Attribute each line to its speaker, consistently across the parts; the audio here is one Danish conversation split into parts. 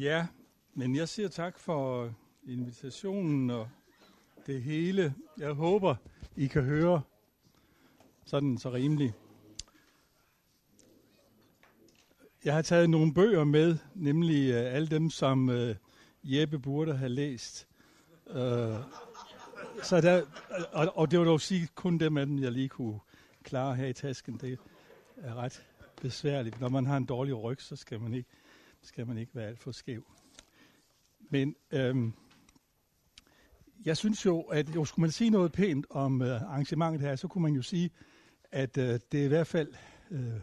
Speaker 1: Ja, men jeg siger tak for invitationen og det hele. Jeg håber, I kan høre sådan så rimeligt. Jeg har taget nogle bøger med, nemlig uh, alle dem, som uh, Jeppe burde have læst. Uh, så der, og, og det var dog sige kun dem af dem, jeg lige kunne klare her i tasken. Det er ret besværligt. Når man har en dårlig ryg, så skal man ikke, skal man ikke være alt for skæv. Men øhm, jeg synes jo, at jo, skulle man sige noget pænt om øh, arrangementet her, så kunne man jo sige, at øh, det er i hvert fald øh,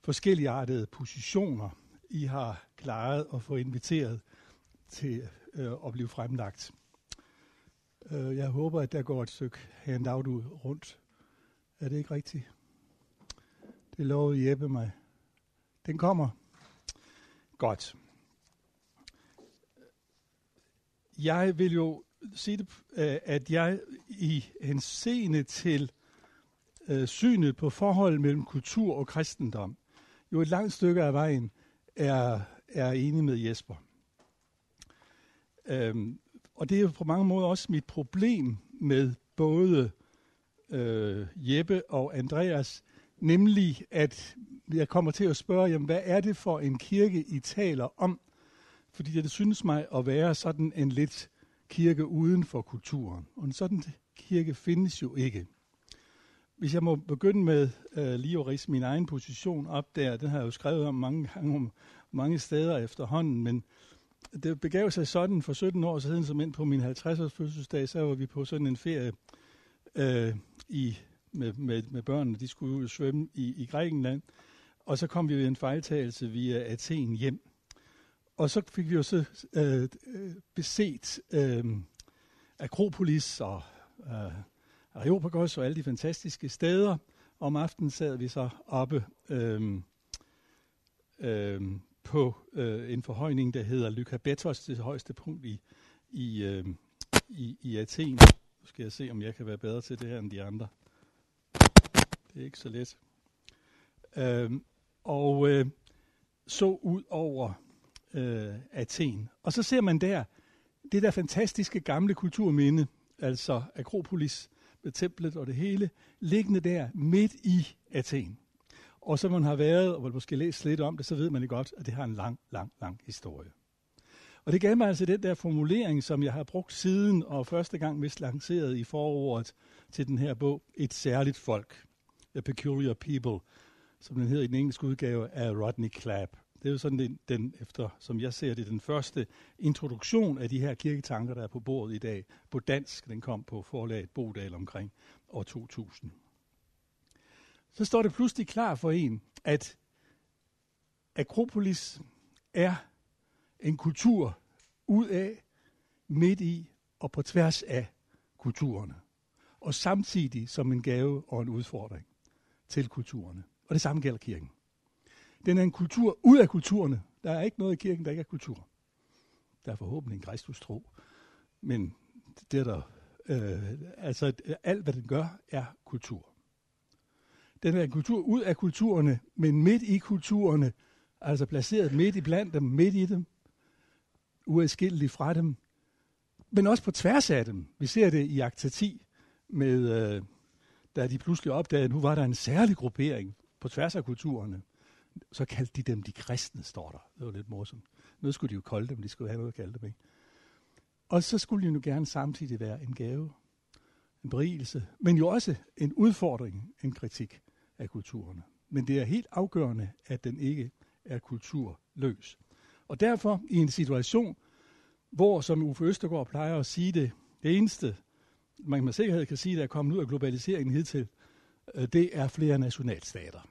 Speaker 1: forskelligartede positioner, I har klaret at få inviteret til øh, at blive fremlagt. Øh, jeg håber, at der går et stykke handout ud rundt. Er det ikke rigtigt? Det lovede Jeppe mig. Den kommer. Godt. Jeg vil jo sige, det, øh, at jeg i henseende til øh, synet på forholdet mellem kultur og kristendom, jo et langt stykke af vejen er, er enig med Jesper. Øhm, og det er jo på mange måder også mit problem med både øh, Jeppe og Andreas, nemlig at jeg kommer til at spørge, jamen, hvad er det for en kirke, I taler om? Fordi det synes mig at være sådan en lidt kirke uden for kulturen. Og en sådan kirke findes jo ikke. Hvis jeg må begynde med øh, lige at rise min egen position op der, den har jeg jo skrevet om mange gange om mange steder efterhånden, men det begav sig sådan for 17 år siden, som ind på min 50-års fødselsdag, så var vi på sådan en ferie øh, i, med, med, med børnene. De skulle ud og svømme i, i Grækenland, og så kom vi ved en fejltagelse via Athen hjem. Og så fik vi jo så øh, beset øh, Akropolis og øh, Areopagos og alle de fantastiske steder. Om aftenen sad vi så oppe øh, øh, på øh, en forhøjning, der hedder Lykabetos, det højeste punkt i, i, øh, i, i Athen. Nu skal jeg se, om jeg kan være bedre til det her end de andre. Det er ikke så let. Øh, og øh, så ud over øh, Athen. Og så ser man der det der fantastiske gamle kulturminde, altså Akropolis med templet og det hele, liggende der midt i Athen. Og så man har været, og måske læst lidt om det, så ved man godt, at det har en lang, lang, lang historie. Og det gav mig altså den der formulering, som jeg har brugt siden, og første gang vist lanceret i foråret til den her bog, Et særligt folk, A Peculiar People, som den hedder i den engelske udgave af Rodney Clapp. Det er jo sådan den, den, efter, som jeg ser det, den første introduktion af de her kirketanker, der er på bordet i dag. På dansk, den kom på forlaget Bodal omkring år 2000. Så står det pludselig klar for en, at Akropolis er en kultur ud af, midt i og på tværs af kulturerne. Og samtidig som en gave og en udfordring til kulturerne. Og det samme gælder kirken. Den er en kultur ud af kulturerne. Der er ikke noget i kirken, der ikke er kultur. Der er forhåbentlig en Kristus tro. Men det er der, øh, altså alt hvad den gør, er kultur. Den er en kultur ud af kulturerne, men midt i kulturerne, altså placeret midt i blandt dem, midt i dem, uadskilleligt fra dem, men også på tværs af dem. Vi ser det i akt 10, med, øh, da de pludselig opdagede, at nu var der en særlig gruppering på tværs af kulturerne. Så kaldte de dem de kristne, står der. Det var lidt morsomt. Nu skulle de jo kolde dem, de skulle have noget at kalde dem. Ikke? Og så skulle de jo gerne samtidig være en gave, en berigelse, men jo også en udfordring, en kritik af kulturerne. Men det er helt afgørende, at den ikke er kulturløs. Og derfor i en situation, hvor, som Uffe Østergaard plejer at sige det, det eneste, man med sikkerhed kan sige, der er kommet ud af globaliseringen hidtil, øh, det er flere nationalstater.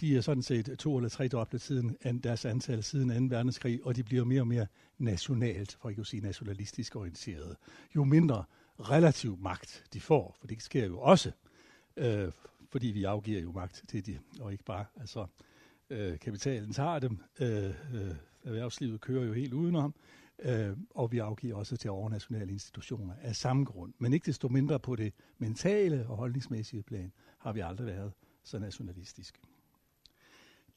Speaker 1: De er sådan set to eller tre dobbelt siden deres antal siden 2. verdenskrig, og de bliver mere og mere nationalt, for ikke at sige nationalistisk orienteret. Jo mindre relativ magt de får, for det sker jo også, øh, fordi vi afgiver jo magt til de, og ikke bare, altså øh, kapitalen tager dem, øh, øh, erhvervslivet kører jo helt udenom, øh, og vi afgiver også til overnationale institutioner af samme grund. Men ikke desto mindre på det mentale og holdningsmæssige plan har vi aldrig været så nationalistiske.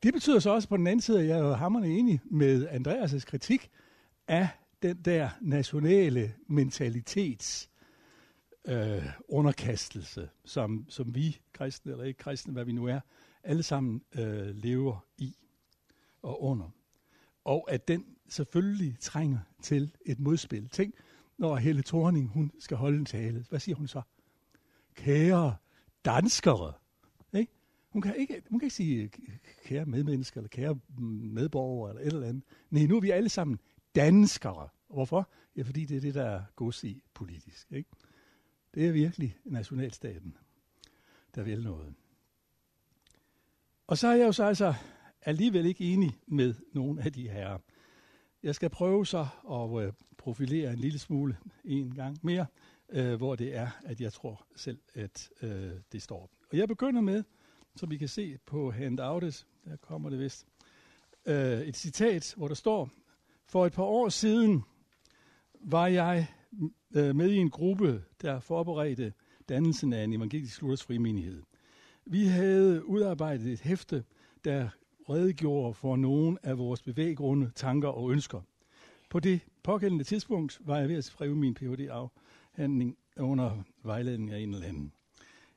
Speaker 1: Det betyder så også på den anden side, at jeg er hammerne enig med Andreas' kritik af den der nationale mentalitets øh, underkastelse, som, som vi kristne eller ikke kristne, hvad vi nu er, alle sammen øh, lever i og under. Og at den selvfølgelig trænger til et modspil. Tænk, når Helle Thorning, hun skal holde en tale. Hvad siger hun så? Kære danskere. Hun, kan ikke, hun kan ikke sige kære medmennesker, eller kære medborgere, eller et eller andet. Nej, nu er vi alle sammen danskere. Hvorfor? Ja, fordi det er det, der er gods i politisk. Ikke? Det er virkelig nationalstaten, der vil noget. Og så er jeg jo så altså alligevel ikke enig med nogen af de herrer. Jeg skal prøve så at øh, profilere en lille smule en gang mere, øh, hvor det er, at jeg tror selv, at øh, det står. Og jeg begynder med, som vi kan se på handoutet, der kommer det vist, øh, et citat, hvor der står, for et par år siden var jeg øh, med i en gruppe, der forberedte dannelsen af en evangelisk Luthers frimenighed. Vi havde udarbejdet et hæfte, der redegjorde for nogle af vores bevæggrunde, tanker og ønsker. På det pågældende tidspunkt var jeg ved at skrive min Ph.D.-afhandling under vejledning af en eller anden.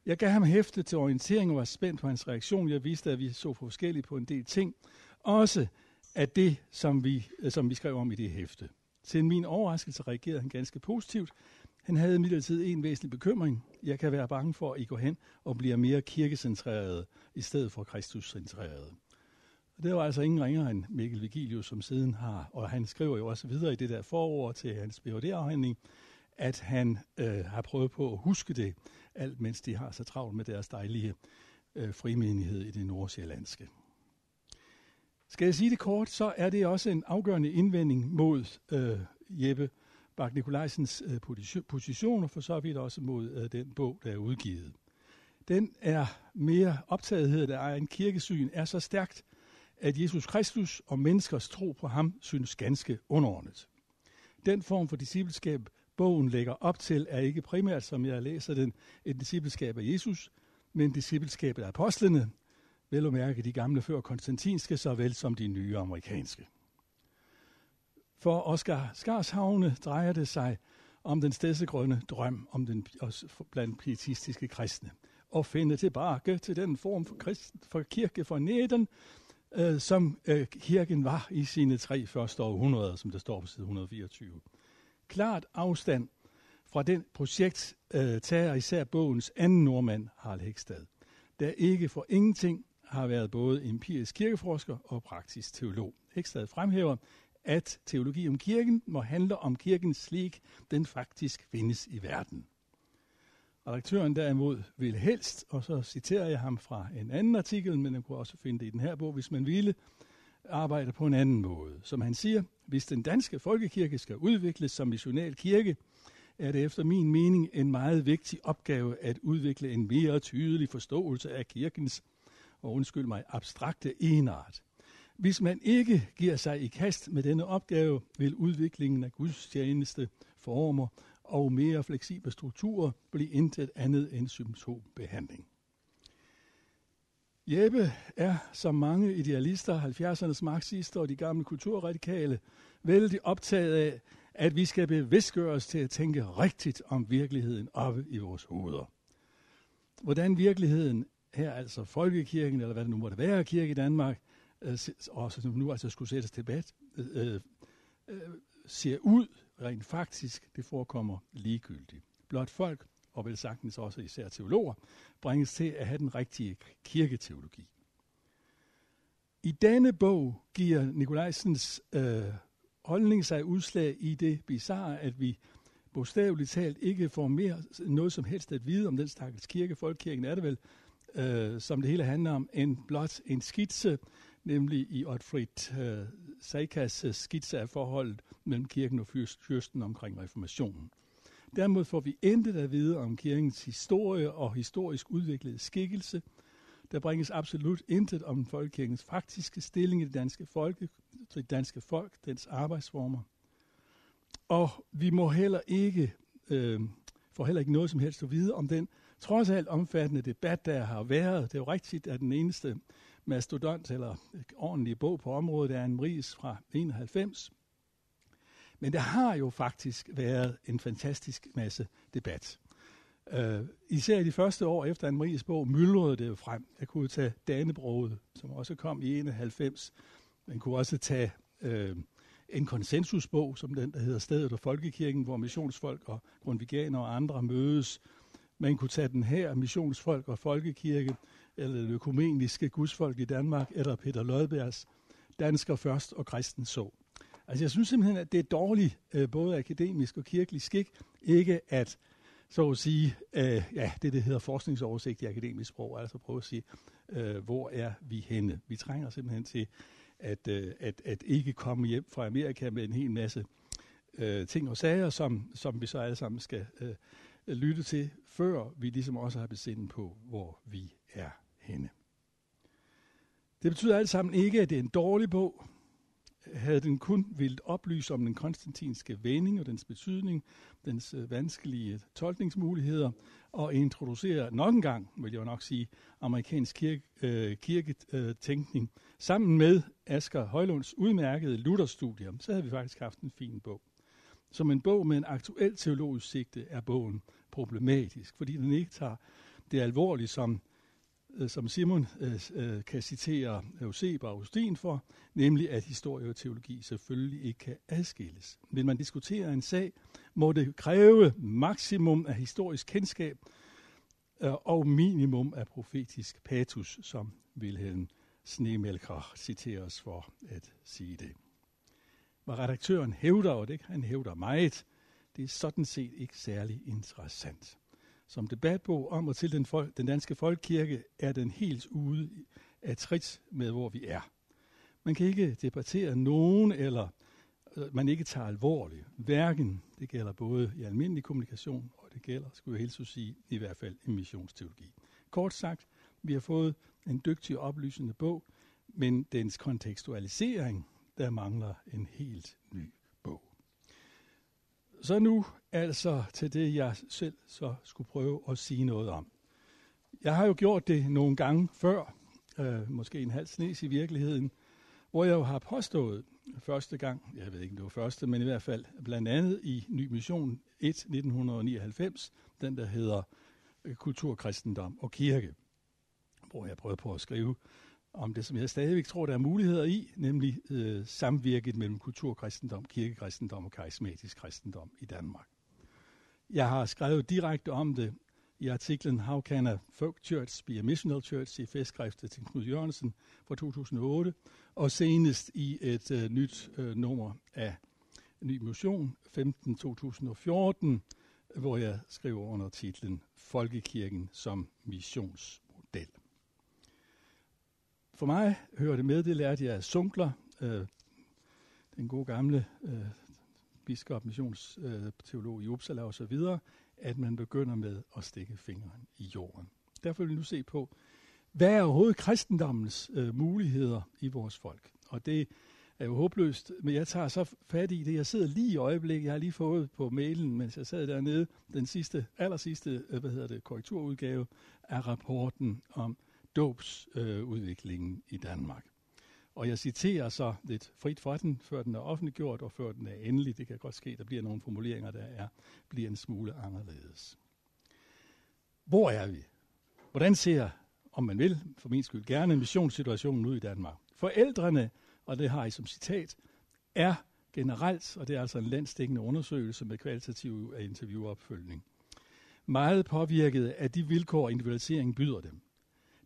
Speaker 1: Jeg gav ham hæfte til orientering og var spændt på hans reaktion. Jeg vidste, at vi så forskelligt på en del ting. Også af det, som vi, øh, som vi skrev om i det hæfte. Til min overraskelse reagerede han ganske positivt. Han havde imidlertid en væsentlig bekymring. Jeg kan være bange for, at I går hen og bliver mere kirkecentreret i stedet for kristuscentreret. Og det var altså ingen ringere end Mikkel Vigilius, som siden har, og han skriver jo også videre i det der forord til hans Ph.D.-afhandling, at han øh, har prøvet på at huske det, alt mens de har så travlt med deres dejlige øh, frimenighed i det nordsjællandske. Skal jeg sige det kort, så er det også en afgørende indvending mod øh, Jeppe Bak Nikolajsens øh, position, og for så vidt også mod øh, den bog, der er udgivet. Den er mere optagethed af egen kirkesyn er så stærkt, at Jesus Kristus og menneskers tro på ham synes ganske underordnet. Den form for discipleskab, bogen lægger op til, er ikke primært, som jeg læser den, et discipleskab af Jesus, men discipleskabet af apostlene, vel at mærke de gamle før konstantinske, såvel som de nye amerikanske. For Oscar Skarshavne drejer det sig om den stedsegrønne drøm om den, blandt pietistiske kristne, og finde tilbage til den form for, kristen, for kirke for neden, øh, som øh, kirken var i sine tre første århundreder, som der står på side 124. Klart afstand fra den projekt øh, tager især bogens anden nordmand, Harald Hækstad, der ikke for ingenting har været både empirisk kirkeforsker og praktisk teolog. Hækstad fremhæver, at teologi om kirken må handle om kirken slik, den faktisk findes i verden. Redaktøren derimod vil helst, og så citerer jeg ham fra en anden artikel, men man kunne også finde det i den her bog, hvis man ville, arbejde på en anden måde. Som han siger, hvis den danske folkekirke skal udvikles som missional kirke, er det efter min mening en meget vigtig opgave at udvikle en mere tydelig forståelse af kirkens, og undskyld mig, abstrakte enart. Hvis man ikke giver sig i kast med denne opgave, vil udviklingen af gudstjeneste former og mere fleksible strukturer blive intet andet end symptombehandling. Jeppe er, som mange idealister, 70'ernes marxister og de gamle kulturradikale, vældig optaget af, at vi skal bevidstgøres til at tænke rigtigt om virkeligheden oppe i vores hoveder. Hvordan virkeligheden her, altså folkekirken, eller hvad det nu måtte være, kirke i Danmark, øh, og som nu altså skulle sættes til debat, øh, øh, øh, ser ud rent faktisk, det forekommer ligegyldigt. Blot folk, og vel sagtens også især teologer, bringes til at have den rigtige kirketeologi. I denne bog giver Nikolajsens øh, holdning sig udslag i det bizarre, at vi bogstaveligt talt ikke får mere noget som helst at vide om den stakkels kirke. Folkekirken er det vel, øh, som det hele handler om, en blot en skitse, nemlig i Otfried øh, Seikas øh, skitse af forholdet mellem kirken og fyrsten omkring reformationen. Dermed får vi intet at vide om kirkens historie og historisk udviklede skikkelse. Der bringes absolut intet om folkekirkens faktiske stilling i det danske, folke, det danske folk, dens arbejdsformer. Og vi må heller ikke, øh, får heller ikke noget som helst at vide om den trods alt omfattende debat, der har været. Det er jo rigtigt, at den eneste mastodont eller øh, ordentlig bog på området, er en ris fra 91. Men der har jo faktisk været en fantastisk masse debat. Uh, især i de første år efter Anne Maries bog myldrede det jo frem. Jeg kunne tage Danebroget, som også kom i 91. Man kunne også tage uh, en konsensusbog, som den, der hedder Stedet og Folkekirken, hvor missionsfolk og grundviganer og andre mødes. Man kunne tage den her, Missionsfolk og Folkekirke, eller det økumeniske gudsfolk i Danmark, eller Peter Lodbergs Dansker først og kristen så. Altså jeg synes simpelthen, at det er dårligt, øh, både akademisk og kirkelig skik, ikke at så at sige, øh, ja, det det hedder forskningsoversigt i akademisk sprog, altså prøve at sige, øh, hvor er vi henne? Vi trænger simpelthen til at, øh, at, at ikke komme hjem fra Amerika med en hel masse øh, ting og sager, som, som vi så alle sammen skal øh, lytte til, før vi ligesom også har besindet på, hvor vi er henne. Det betyder alt sammen ikke, at det er en dårlig bog. Havde den kun vildt oplyse om den konstantinske vending og dens betydning, dens øh, vanskelige tolkningsmuligheder, og introducere nok en gang, vil jeg nok sige, amerikansk kirke, øh, kirketænkning, sammen med Asger Højlunds udmærkede Lutherstudier, så havde vi faktisk haft en fin bog. Som en bog med en aktuel teologisk sigte er bogen problematisk, fordi den ikke tager det alvorligt, som, Øh, som Simon øh, øh, kan citere Euseb og Augustin for, nemlig at historie og teologi selvfølgelig ikke kan adskilles. Vil man diskutere en sag, må det kræve maksimum af historisk kendskab og minimum af profetisk patus, som Wilhelm Snemelker citeres for at sige det. Hvad redaktøren hævder, og det han hævder meget, det er sådan set ikke særlig interessant. Som debatbog om og til den, folk, den danske folkekirke er den helt ude af trit med, hvor vi er. Man kan ikke debattere nogen, eller øh, man ikke tager alvorligt. Hverken, det gælder både i almindelig kommunikation, og det gælder, skulle jeg helst sige, i hvert fald i missionsteologi. Kort sagt, vi har fået en dygtig og oplysende bog, men dens kontekstualisering, der mangler en helt ny. Så nu altså til det, jeg selv så skulle prøve at sige noget om. Jeg har jo gjort det nogle gange før, øh, måske en halv snes i virkeligheden, hvor jeg jo har påstået første gang, jeg ved ikke, om det var første, men i hvert fald blandt andet i Ny Mission 1 1999, den der hedder øh, Kultur, Kristendom og Kirke, hvor jeg prøvede på at skrive om det, som jeg stadigvæk tror, der er muligheder i, nemlig øh, samvirket mellem kulturkristendom, kirkekristendom og karismatisk kristendom i Danmark. Jeg har skrevet direkte om det i artiklen How can a folk church be a missional church i festskriftet til Knud Jørgensen fra 2008, og senest i et øh, nyt øh, nummer af Ny Mission 15-2014, hvor jeg skriver under titlen Folkekirken som missions for mig hører det med, det lærte jeg af Sunkler, øh, den gode gamle øh, biskop, missionsteolog øh, i Uppsala osv., at man begynder med at stikke fingeren i jorden. Derfor vil vi nu se på, hvad er overhovedet kristendommens øh, muligheder i vores folk? Og det er jo håbløst, men jeg tager så fat i det. Jeg sidder lige i øjeblikket, jeg har lige fået på mailen, mens jeg sad dernede, den sidste, aller sidste, øh, hvad hedder det, korrekturudgave af rapporten om dåbsudviklingen øh, i Danmark. Og jeg citerer så lidt frit fra den, før den er offentliggjort, og før den er endelig. Det kan godt ske, der bliver nogle formuleringer, der er, bliver en smule anderledes. Hvor er vi? Hvordan ser, om man vil, for min skyld gerne, missionssituationen ud i Danmark? Forældrene, og det har I som citat, er generelt, og det er altså en landstækkende undersøgelse med kvalitativ interviewopfølgning, meget påvirket af de vilkår, individualisering byder dem.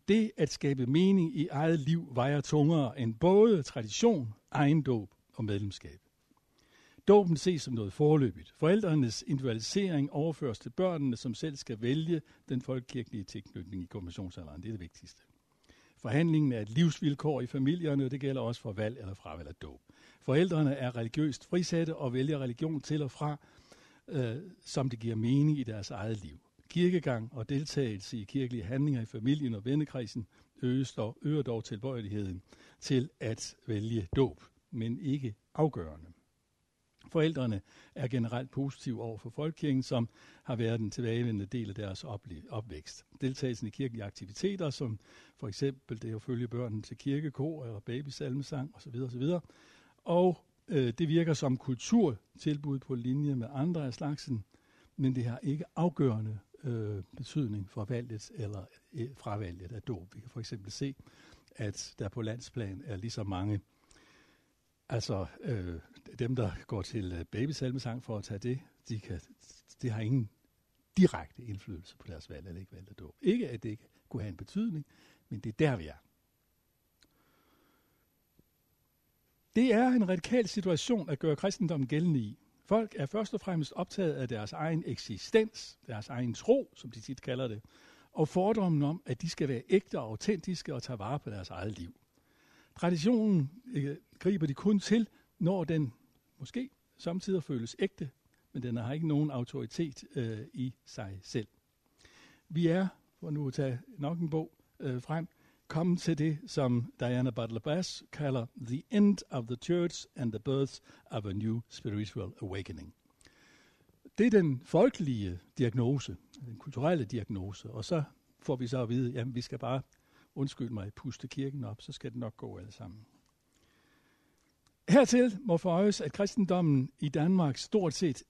Speaker 1: Det at skabe mening i eget liv vejer tungere end både tradition, ejendåb og medlemskab. Dåben ses som noget forløbigt. Forældrenes individualisering overføres til børnene, som selv skal vælge den folkekirkelige tilknytning i konfirmationsalderen. Det er det vigtigste. Forhandlingen er et livsvilkår i familierne, og det gælder også for valg eller fravalg af dåb. Forældrene er religiøst frisatte og vælger religion til og fra, øh, som det giver mening i deres eget liv. Kirkegang og deltagelse i kirkelige handlinger i familien og vennekredsen øges dog, øger dog tilbøjeligheden til at vælge dåb, men ikke afgørende. Forældrene er generelt positive over for folkekirken, som har været en tilbagevendende del af deres opvækst. Deltagelsen i kirkelige aktiviteter, som for eksempel det at følge børnene til kirkekor eller babysalmesang osv. osv. Og øh, det virker som kulturtilbud på linje med andre af slagsen, men det har ikke afgørende øh, betydning for valget eller øh, fravalget af dåb. Vi kan for eksempel se, at der på landsplan er lige så mange Altså, øh, dem, der går til øh, babysalmesang for at tage det, de, kan, de har ingen direkte indflydelse på deres valg eller ikke valg af dåb. Ikke, at det ikke kunne have en betydning, men det er der, vi er. Det er en radikal situation at gøre kristendommen gældende i. Folk er først og fremmest optaget af deres egen eksistens, deres egen tro, som de tit kalder det, og fordommen om, at de skal være ægte og autentiske og tage vare på deres eget liv. Traditionen øh, griber de kun til, når den måske samtidig føles ægte, men den har ikke nogen autoritet øh, i sig selv. Vi er, for nu at tage nok en bog øh, frem, kommet til det, som Diana Butler Bass kalder The End of the Church and the Birth of a New Spiritual Awakening. Det er den folkelige diagnose, den kulturelle diagnose, og så får vi så at vide, at vi skal bare, undskyld mig, puste kirken op, så skal det nok gå alle sammen. Hertil må forøjes, at kristendommen i Danmark stort set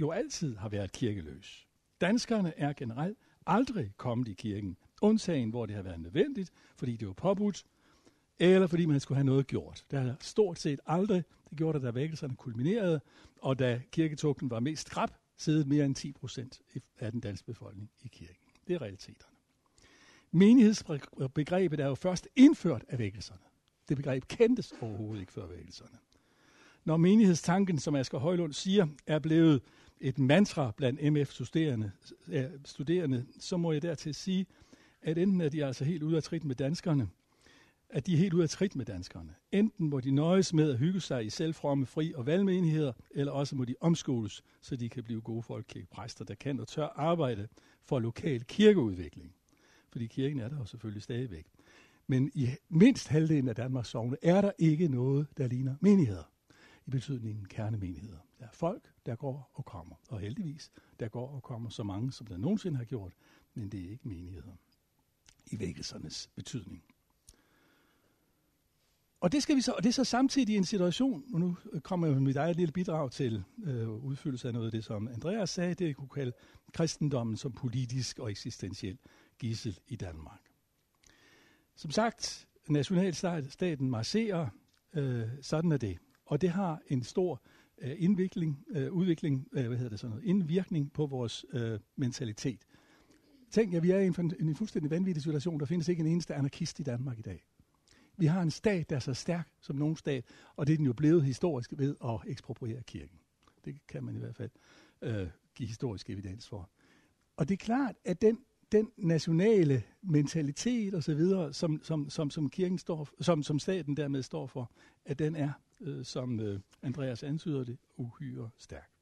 Speaker 1: jo altid har været kirkeløs. Danskerne er generelt aldrig kommet i kirken, undtagen hvor det har været nødvendigt, fordi det var påbudt, eller fordi man skulle have noget gjort. Det har stort set aldrig, det gjorde der, da vækkelserne kulminerede, og da kirketugten var mest skrab, siddet mere end 10 procent af den danske befolkning i kirken. Det er realiteterne. Menighedsbegrebet er jo først indført af vækkelserne. Det begreb kendtes overhovedet ikke før vækkelserne. Når menighedstanken, som Asger Højlund siger, er blevet et mantra blandt MF-studerende, øh, studerende, så må jeg dertil sige, at enten er de altså helt ude af trit med danskerne, at de er helt ude af trit med danskerne. Enten må de nøjes med at hygge sig i selvfromme fri- og valgmenigheder, eller også må de omskoles, så de kan blive gode folkekirkepræster, der kan og tør arbejde for lokal kirkeudvikling. Fordi kirken er der jo selvfølgelig stadigvæk. Men i mindst halvdelen af Danmarks sovne er der ikke noget, der ligner menigheder. I betydningen kernemenigheder. Der er folk, der går og kommer. Og heldigvis, der går og kommer så mange, som der nogensinde har gjort. Men det er ikke menigheder. I vækkelsernes betydning. Og det, skal vi så, og det er så samtidig en situation, og nu kommer jeg med mit eget lille bidrag til øh, udfyldelse af noget af det, som Andreas sagde, det kunne kalde kristendommen som politisk og eksistentiel gissel i Danmark. Som sagt, nationalstaten marcherer, øh, sådan er det. Og det har en stor øh, indvikling, øh, udvikling, øh, hvad hedder det sådan noget, indvirkning på vores øh, mentalitet. Tænk, jer, vi er i en, en fuldstændig vanvittig situation. Der findes ikke en eneste anarkist i Danmark i dag. Vi har en stat, der er så stærk som nogen stat, og det er den jo blevet historisk ved at ekspropriere kirken. Det kan man i hvert fald øh, give historisk evidens for. Og det er klart, at den den nationale mentalitet og så videre, som, som, som, som kirken står, som, som staten dermed står for, at den er, øh, som øh, Andreas antyder det, uhyre stærk.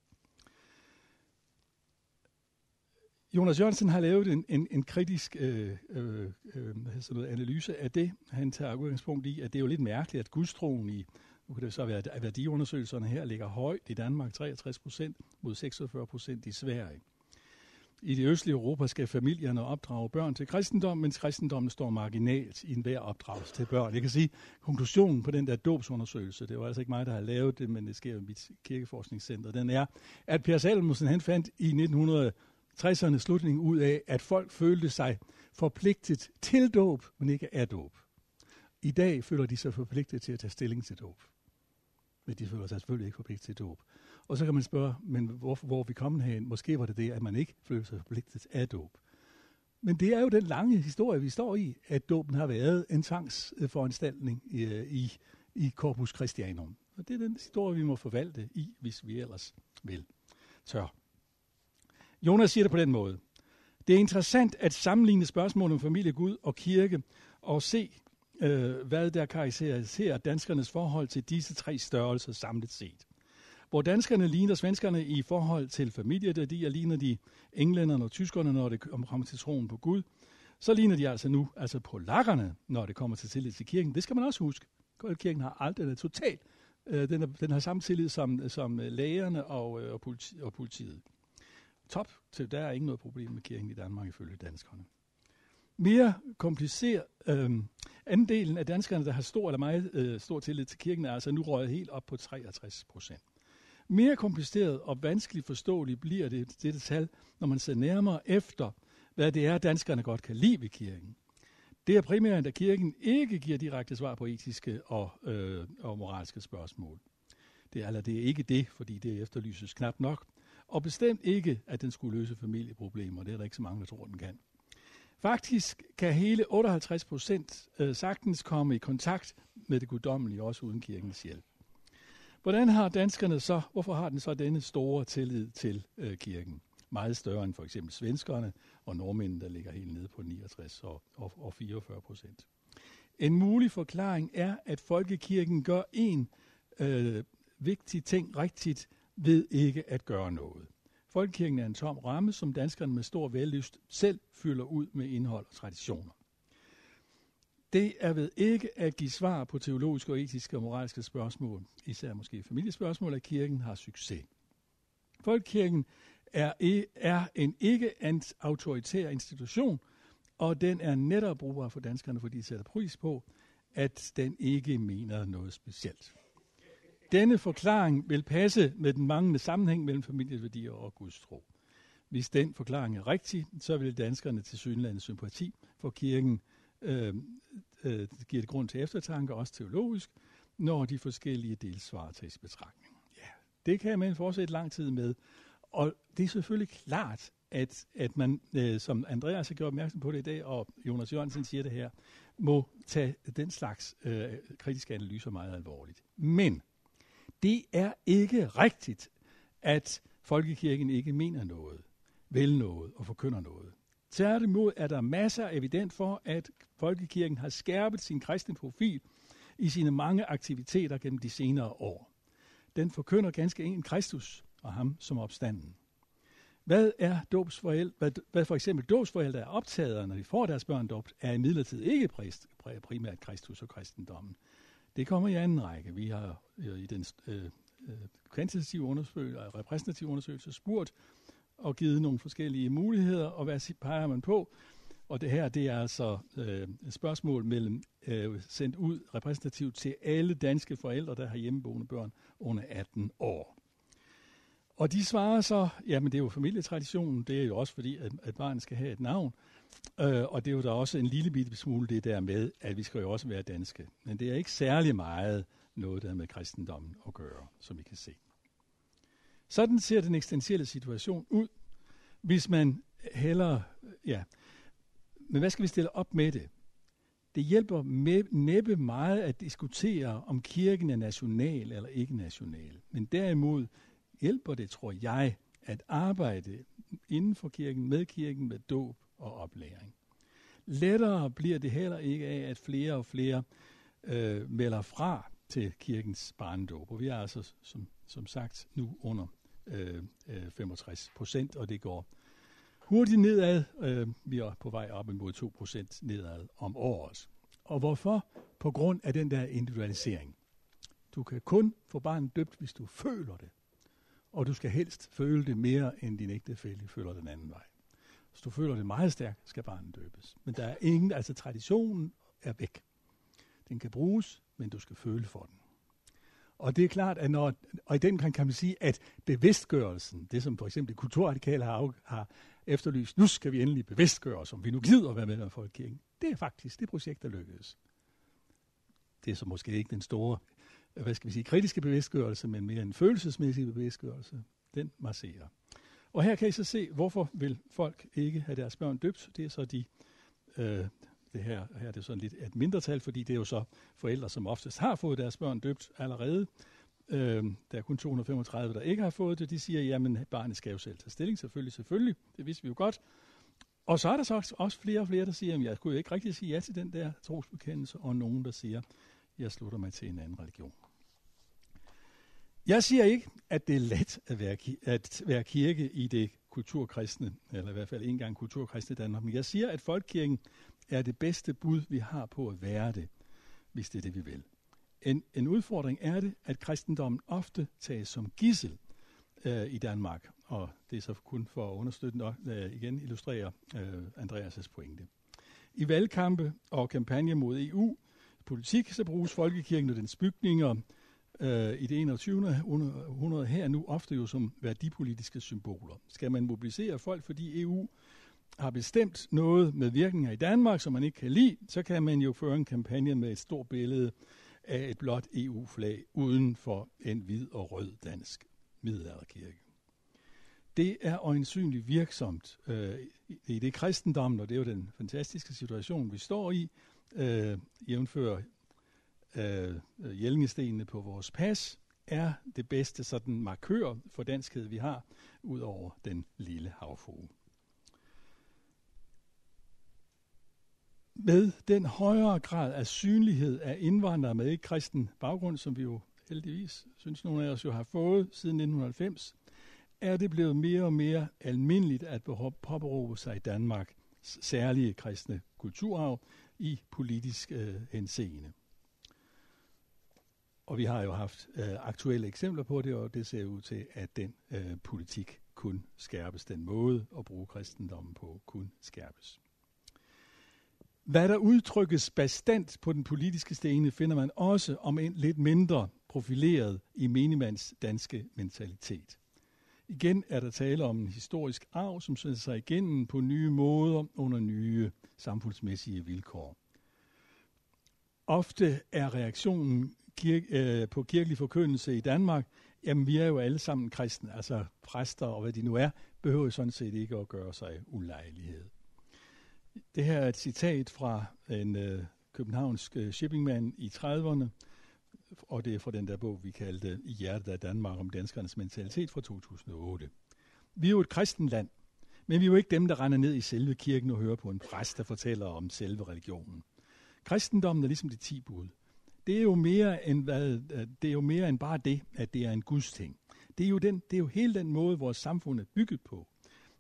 Speaker 1: Jonas Jørgensen har lavet en, en, en kritisk øh, øh, øh sådan noget analyse af det. Han tager udgangspunkt i, at det er jo lidt mærkeligt, at gudstroen i, nu kan det så være, at værdiundersøgelserne her ligger højt i Danmark, 63 procent mod 46 procent i Sverige. I det østlige Europa skal familierne opdrage børn til kristendom, mens kristendommen står marginalt i enhver opdragelse til børn. Jeg kan sige, konklusionen på den der dobsundersøgelse, det var altså ikke mig, der har lavet det, men det sker i mit kirkeforskningscenter, den er, at Per Salmussen han fandt i 1900 60'erne slutning ud af, at folk følte sig forpligtet til dåb, men ikke af dåb. I dag føler de sig forpligtet til at tage stilling til dåb. Men de føler sig selvfølgelig ikke forpligtet til dåb. Og så kan man spørge, men hvor, hvor er vi kommet hen? Måske var det det, at man ikke følte sig forpligtet af dåb. Men det er jo den lange historie, vi står i, at dåben har været en tvangsforanstaltning i, i, i Corpus Christianum. Og det er den historie, vi må forvalte i, hvis vi ellers vil. Tør. Jonas siger det på den måde. Det er interessant at sammenligne spørgsmålet om familie, Gud og kirke, og se, øh, hvad der karakteriserer danskernes forhold til disse tre størrelser samlet set. Hvor danskerne ligner svenskerne i forhold til familieværdier, ligner de englænderne og tyskerne, når det kommer til troen på Gud. Så ligner de altså nu altså polakkerne, når det kommer til tillid til kirken. Det skal man også huske. Kirken har aldrig været totalt Øh, den, er, den har samme tillid som, som øh, lægerne og, øh, og, politi, og politiet. Top, til der er ikke noget problem med kirken i Danmark ifølge danskerne. Mere kompliceret, øh, andelen af danskerne, der har stor eller meget øh, stor tillid til kirken, er altså nu røget helt op på 63 procent. Mere kompliceret og vanskeligt forståeligt bliver det, dette tal, når man ser nærmere efter, hvad det er, danskerne godt kan lide ved kirken. Det er primært, at kirken ikke giver direkte svar på etiske og, øh, og moralske spørgsmål. Det er, eller det er ikke det, fordi det efterlyses knap nok. Og bestemt ikke, at den skulle løse familieproblemer. Det er der ikke så mange, der tror, den kan. Faktisk kan hele 58 procent øh, sagtens komme i kontakt med det guddommelige, også uden kirkens hjælp. Hvordan har danskerne så, hvorfor har den så denne store tillid til øh, kirken? Meget større end for eksempel svenskerne og nordmændene, der ligger helt nede på 69 og, og, og 44 procent. En mulig forklaring er, at folkekirken gør en øh, vigtig ting rigtigt ved ikke at gøre noget. Folkekirken er en tom ramme, som danskerne med stor vellyst selv fylder ud med indhold og traditioner. Det er ved ikke at give svar på teologiske og etiske og moralske spørgsmål, især måske familiespørgsmål, at kirken har succes. Folkekirken er, er en ikke-autoritær institution, og den er netop brugbar for danskerne, fordi de sætter pris på, at den ikke mener noget specielt. Denne forklaring vil passe med den manglende sammenhæng mellem familieværdier og Guds tro. Hvis den forklaring er rigtig, så vil danskerne til synlande sympati for kirken øh, øh, giver det grund til eftertanke, også teologisk, når de forskellige delsvar tages betragtning. Ja, det kan man fortsætte lang tid med. Og det er selvfølgelig klart, at, at man, øh, som Andreas har gjort opmærksom på det i dag, og Jonas Jørgensen siger det her, må tage den slags øh, kritiske analyser meget alvorligt. Men det er ikke rigtigt, at folkekirken ikke mener noget, vil noget og forkynder noget. Tværtimod er der masser af evidens for, at folkekirken har skærpet sin kristne profil i sine mange aktiviteter gennem de senere år. Den forkynder ganske enkelt Kristus og ham som opstanden. Hvad er dåbsforældre, hvad, hvad for eksempel dåbsforældre er optaget når de får deres børn dåbt, er imidlertid ikke primært Kristus og kristendommen. Det kommer i anden række. Vi har øh, i den øh, øh kvantitative undersøgelse og repræsentative undersøgelse spurgt og givet nogle forskellige muligheder, og hvad peger man på? Og det her, det er altså øh, et spørgsmål mellem øh, sendt ud repræsentativt til alle danske forældre, der har hjemmeboende børn under 18 år. Og de svarer så, jamen det er jo familietraditionen, det er jo også fordi, at, at barnet skal have et navn, øh, og det er jo da også en lille bitte smule det der med, at vi skal jo også være danske. Men det er ikke særlig meget noget, der med kristendommen at gøre, som vi kan se. Sådan ser den eksistentielle situation ud, hvis man heller, ja, men hvad skal vi stille op med det? Det hjælper med, næppe meget at diskutere, om kirken er national eller ikke national. Men derimod hjælper det, tror jeg, at arbejde inden for kirken, med kirken, med dåb og oplæring. Lettere bliver det heller ikke af, at flere og flere øh, melder fra til kirkens barndåb. Og vi er altså, som, som sagt, nu under øh, øh 65 procent, og det går hurtigt nedad. Øh, vi er på vej op imod 2 procent nedad om året. Og hvorfor? På grund af den der individualisering. Du kan kun få barnet døbt, hvis du føler det. Og du skal helst føle det mere, end din ægtefælle føler den anden vej. Hvis du føler det meget stærkt, skal barnet døbes. Men der er ingen, altså traditionen er væk. Den kan bruges, men du skal føle for den. Og det er klart, at når, og i den kan, kan man sige, at bevidstgørelsen, det som for eksempel kulturradikale har, har efterlyst, nu skal vi endelig bevidstgøre os, om vi nu gider at være med i folkekirken. Det er faktisk det projekt, der lykkedes. Det er så måske ikke den store, hvad skal vi sige, kritiske bevidstgørelse, men mere en følelsesmæssig bevidstgørelse. Den masserer. Og her kan I så se, hvorfor vil folk ikke have deres børn døbt. Det er så de øh, det her, her er det sådan lidt et mindretal, fordi det er jo så forældre, som oftest har fået deres børn døbt allerede. Øh, der er kun 235, der ikke har fået det. De siger, jamen barnet skal jo selv tage stilling, selvfølgelig, selvfølgelig. Det vidste vi jo godt. Og så er der så også flere og flere, der siger, at jeg kunne jo ikke rigtig sige ja til den der trosbekendelse, og nogen, der siger, jeg slutter mig til en anden religion. Jeg siger ikke, at det er let at være, at være kirke i det kulturkristne, eller i hvert fald en gang kulturkristne Danmark, men jeg siger, at folkekirken er det bedste bud, vi har på at være det, hvis det er det, vi vil. en, en udfordring er det, at kristendommen ofte tages som gissel øh, i Danmark, og det er så kun for at understøtte nok, øh, igen illustrere øh, Andreas' pointe. I valgkampe og kampagne mod EU, politik, så bruges folkekirken og dens bygninger øh, i det 21. århundrede her nu ofte jo som værdipolitiske symboler. Skal man mobilisere folk, fordi EU har bestemt noget med virkninger i Danmark, som man ikke kan lide, så kan man jo føre en kampagne med et stort billede af et blåt EU-flag uden for en hvid og rød dansk middelalderkirke. Det er øjensynligt virksomt øh, i det kristendom, og det er jo den fantastiske situation, vi står i, øh, jævnfører øh, øh jællingestenene på vores pas, er det bedste sådan markør for danskhed, vi har, ud over den lille havfrue. Med den højere grad af synlighed af indvandrere med ikke kristen baggrund, som vi jo heldigvis synes nogle af os jo har fået siden 1990, er det blevet mere og mere almindeligt at påberåbe sig i Danmark særlige kristne kulturarv i politisk øh, henseende. Og vi har jo haft øh, aktuelle eksempler på det, og det ser ud til, at den øh, politik kun skærpes. Den måde at bruge kristendommen på kun skærpes. Hvad der udtrykkes bestandt på den politiske scene, finder man også om en lidt mindre profileret i minimands danske mentalitet. Igen er der tale om en historisk arv, som sætter sig igennem på nye måder under nye samfundsmæssige vilkår. Ofte er reaktionen kirke, øh, på kirkelig forkyndelse i Danmark, jamen vi er jo alle sammen kristne, altså præster og hvad de nu er, behøver sådan set ikke at gøre sig ulejlighed. Det her er et citat fra en øh, københavnsk øh, shippingmand i 30'erne, og det er fra den der bog, vi kaldte I hjertet af Danmark om danskernes mentalitet fra 2008. Vi er jo et kristent land, men vi er jo ikke dem, der render ned i selve kirken og hører på en præst, der fortæller om selve religionen. Kristendommen er ligesom de ti bud. Det er jo mere end, hvad, øh, det er jo mere end bare det, at det er en Guds ting. Det er, jo den, det er jo hele den måde, vores samfund er bygget på.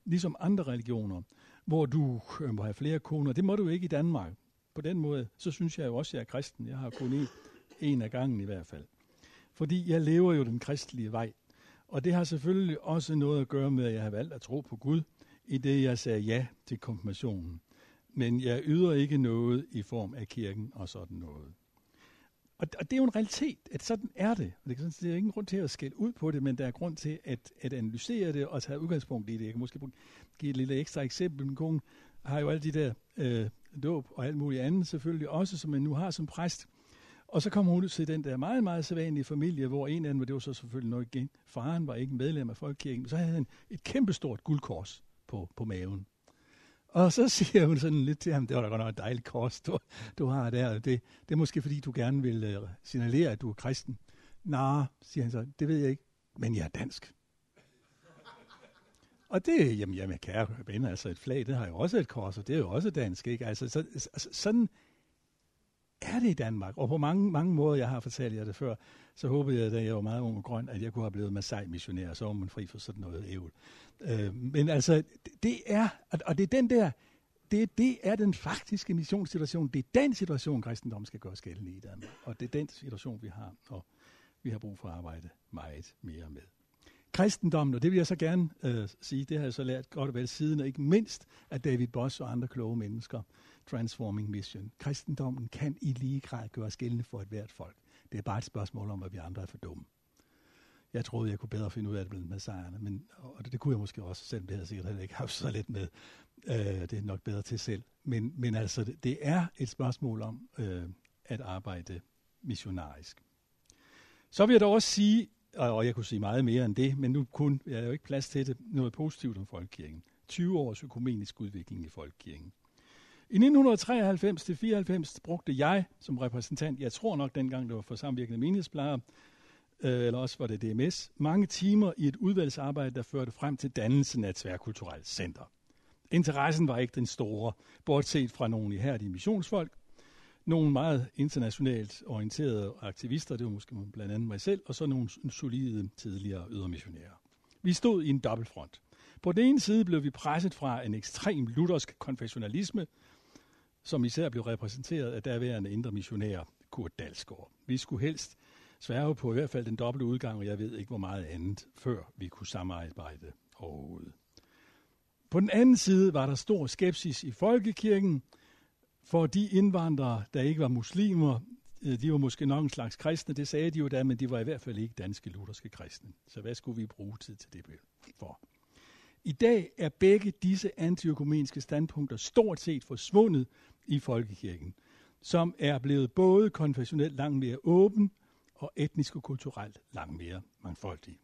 Speaker 1: Ligesom andre religioner, hvor du øh, må have flere koner. Det må du ikke i Danmark. På den måde, så synes jeg jo også, at jeg er kristen. Jeg har kun en, en af gangen i hvert fald. Fordi jeg lever jo den kristelige vej. Og det har selvfølgelig også noget at gøre med, at jeg har valgt at tro på Gud, i det jeg sagde ja til konfirmationen. Men jeg yder ikke noget i form af kirken og sådan noget. Og, og det er jo en realitet, at sådan er det. Og det, er, der er ingen grund til at skælde ud på det, men der er grund til at, at analysere det og tage udgangspunkt i det. Jeg kan måske give et lille ekstra eksempel. Min kone har jo alle de der øh, dåb og alt muligt andet selvfølgelig også, som man nu har som præst. Og så kommer hun ud til den der meget, meget sædvanlige familie, hvor en af dem, det var så selvfølgelig nok igen, faren var ikke medlem af Folkekirken, men så havde han et kæmpestort guldkors på, på maven. Og så siger hun sådan lidt til ham, det var da godt nok et dejligt kors, du, du har der. Det, det er måske fordi, du gerne vil øh, signalere, at du er kristen. Nej, siger han så, det ved jeg ikke, men jeg er dansk. Og det, jamen, jamen kære venner, altså et flag, det har jo også et kors, og det er jo også dansk, ikke? Altså, så, sådan er det i Danmark, og på mange, mange måder, jeg har fortalt jer det før, så håbede jeg, da jeg var meget ung og grøn, at jeg kunne have blevet Masai-missionær, så var man fri for sådan noget ævl. Øh, men altså, det er, og det er den der, det, det er den faktiske missionssituation. Det er den situation, kristendommen skal gøre skældende i Danmark. Og det er den situation, vi har, og vi har brug for at arbejde meget mere med. Kristendommen, og det vil jeg så gerne øh, sige, det har jeg så lært godt og vel siden, og ikke mindst af David Boss og andre kloge mennesker, Transforming Mission. Kristendommen kan i lige grad gøre skældende for et hvert folk. Det er bare et spørgsmål om, at vi andre er for dumme. Jeg troede, jeg kunne bedre finde ud af det blandt messiaherne, men, og det, det kunne jeg måske også, selvom det havde sikkert heller ikke haft så lidt med. Øh, det er nok bedre til selv. Men, men altså, det, det er et spørgsmål om øh, at arbejde missionarisk. Så vil jeg dog også sige, og jeg kunne sige meget mere end det, men nu kun, jeg er jo ikke plads til det, noget positivt om Folkekirken. 20 års økumenisk udvikling i Folkekirken. I 1993-94 brugte jeg som repræsentant, jeg tror nok dengang det var for samvirkende menighedsplejere, øh, eller også var det DMS, mange timer i et udvalgsarbejde, der førte frem til dannelsen af et tværkulturelt center. Interessen var ikke den store, bortset fra nogle ihærdige missionsfolk, nogle meget internationalt orienterede aktivister, det var måske blandt andet mig selv, og så nogle solide tidligere ydermissionærer. Vi stod i en dobbeltfront. På den ene side blev vi presset fra en ekstrem luthersk konfessionalisme, som især blev repræsenteret af derværende indre missionær Kurt Dalsgaard. Vi skulle helst sværge på i hvert fald den dobbelte udgang, og jeg ved ikke, hvor meget andet, før vi kunne samarbejde overhovedet. På den anden side var der stor skepsis i folkekirken, for de indvandrere, der ikke var muslimer, øh, de var måske nok en slags kristne, det sagde de jo da, men de var i hvert fald ikke danske lutherske kristne. Så hvad skulle vi bruge tid til det for? I dag er begge disse antiøkumeniske standpunkter stort set forsvundet i folkekirken, som er blevet både konfessionelt langt mere åben og etnisk og kulturelt langt mere mangfoldig.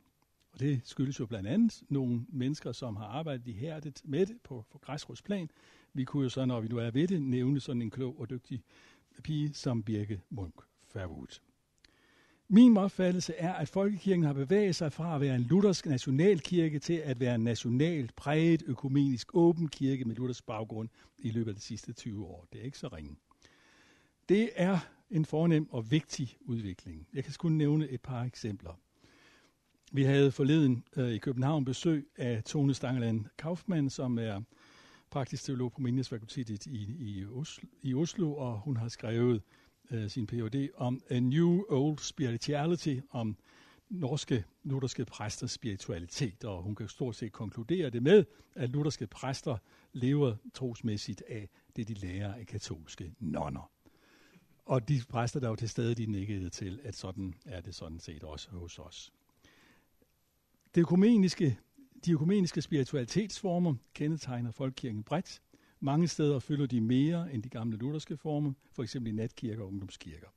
Speaker 1: Og det skyldes jo blandt andet nogle mennesker, som har arbejdet ihærdigt med det på, på græsrodsplan. Vi kunne jo så, når vi nu er ved det, nævne sådan en klog og dygtig pige som Birke Munk Færwood. Min opfattelse er, at folkekirken har bevæget sig fra at være en luthersk nationalkirke til at være en nationalt præget, økumenisk åben kirke med luthersk baggrund i løbet af de sidste 20 år. Det er ikke så ringe. Det er en fornem og vigtig udvikling. Jeg kan kun nævne et par eksempler. Vi havde forleden øh, i København besøg af Tone Stangeland Kaufmann, som er praktisk teolog på Menighedsfakultetet i, i, Oslo, i Oslo, og hun har skrevet øh, sin Ph.D. om A New Old Spirituality, om norske lutherske præsters spiritualitet, og hun kan stort set konkludere det med, at lutherske præster lever trosmæssigt af det, de lærer af katolske nonner. Og de præster, der jo til stede, de nikkede til, at sådan er det sådan set også hos os. Det økumeniske, de økumeniske spiritualitetsformer kendetegner folkekirken bredt. Mange steder fylder de mere end de gamle lutherske former, for eksempel i natkirker og ungdomskirker.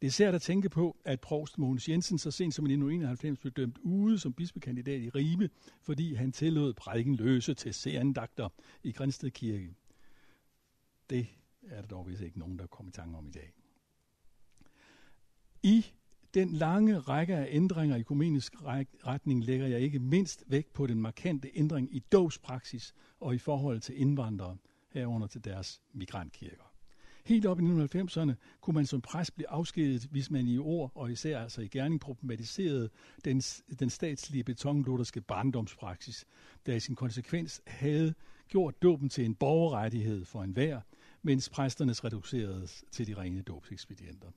Speaker 1: Det er særligt at tænke på, at provst Mogens Jensen så sent som i 1991 blev dømt ude som bispekandidat i Ribe, fordi han tillod prædiken løse til serandagter i Grænsted Kirke. Det er der dog vist ikke nogen, der kommer i tanke om i dag. I den lange række af ændringer i kumenisk retning lægger jeg ikke mindst vægt på den markante ændring i dåbspraksis og i forhold til indvandrere, herunder til deres migrantkirker. Helt op i 1990'erne kunne man som præst blive afskedet, hvis man i ord og især altså i gerning problematiserede den, den statslige betonlutherske barndomspraksis, der i sin konsekvens havde gjort dåben til en borgerrettighed for enhver, mens præsternes reduceredes til de rene dåbsekspedienter.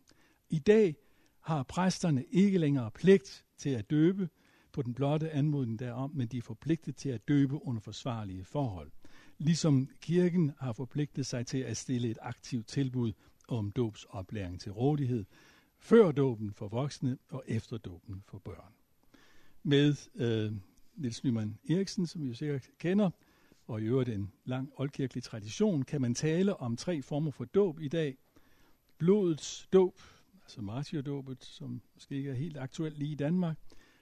Speaker 1: I dag har præsterne ikke længere pligt til at døbe på den blotte anmodning derom, men de er forpligtet til at døbe under forsvarlige forhold. Ligesom kirken har forpligtet sig til at stille et aktivt tilbud om dåbsoplæring til rådighed, før dåben for voksne og efter dåben for børn. Med øh, Niels Nyman Eriksen, som vi jo sikkert kender, og i øvrigt en lang oldkirkelig tradition, kan man tale om tre former for dåb i dag. Blodets dåb, altså martyrdåbet, som måske ikke er helt aktuelt lige i Danmark,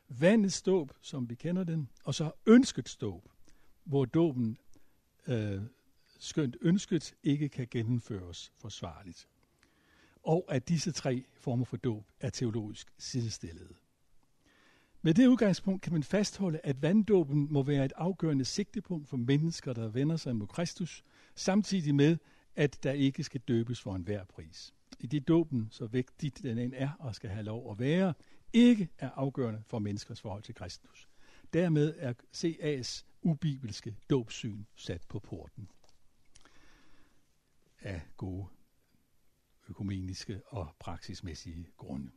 Speaker 1: vandets dåb, som vi kender den, og så ønskets dåb, hvor dåben, øh, skønt ønsket, ikke kan gennemføres forsvarligt. Og at disse tre former for dåb er teologisk sidestillede. Med det udgangspunkt kan man fastholde, at vanddåben må være et afgørende sigtepunkt for mennesker, der vender sig mod Kristus, samtidig med, at der ikke skal døbes for enhver pris i det dåben, så vigtigt den end er og skal have lov at være, ikke er afgørende for menneskers forhold til Kristus. Dermed er CA's ubibelske dåbsyn sat på porten af gode økumeniske og praksismæssige grunde.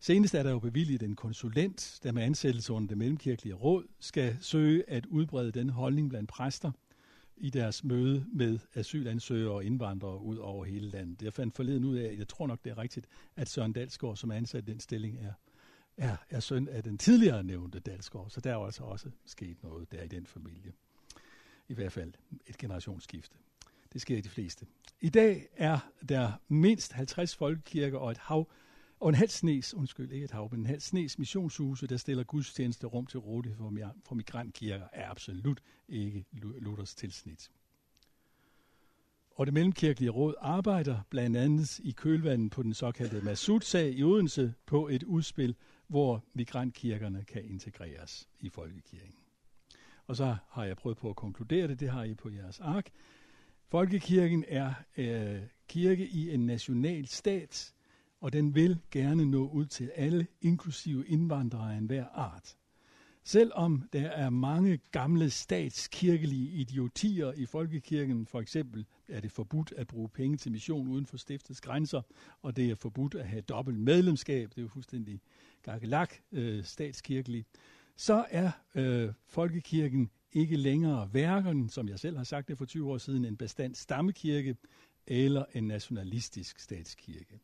Speaker 1: Senest er der jo bevilget en konsulent, der med ansættelse under det mellemkirkelige råd skal søge at udbrede den holdning blandt præster – i deres møde med asylansøgere og indvandrere ud over hele landet. Jeg fandt forleden ud af, jeg tror nok det er rigtigt, at Søren Dalsgaard, som er ansat i den stilling, er, er, er søn af den tidligere nævnte Dalsgaard. Så der er altså også sket noget der i den familie. I hvert fald et generationsskifte. Det sker i de fleste. I dag er der mindst 50 folkekirker og et hav og en halv snes, undskyld, ikke et hav, men en halv snes missionshuse, der stiller gudstjeneste rum til rådighed for, for migrantkirker, er absolut ikke Luthers tilsnit. Og det mellemkirkelige råd arbejder blandt andet i kølvandet på den såkaldte Masud-sag i Odense på et udspil, hvor migrantkirkerne kan integreres i folkekirken. Og så har jeg prøvet på at konkludere det, det har I på jeres ark. Folkekirken er øh, kirke i en national stat, og den vil gerne nå ud til alle, inklusive indvandrere af enhver art. Selvom der er mange gamle statskirkelige idiotier i folkekirken, for eksempel er det forbudt at bruge penge til mission uden for stiftets grænser, og det er forbudt at have dobbelt medlemskab, det er jo fuldstændig gakkelak øh, statskirkelig, så er øh, folkekirken ikke længere hverken, som jeg selv har sagt det for 20 år siden, en bestand stammekirke eller en nationalistisk statskirke.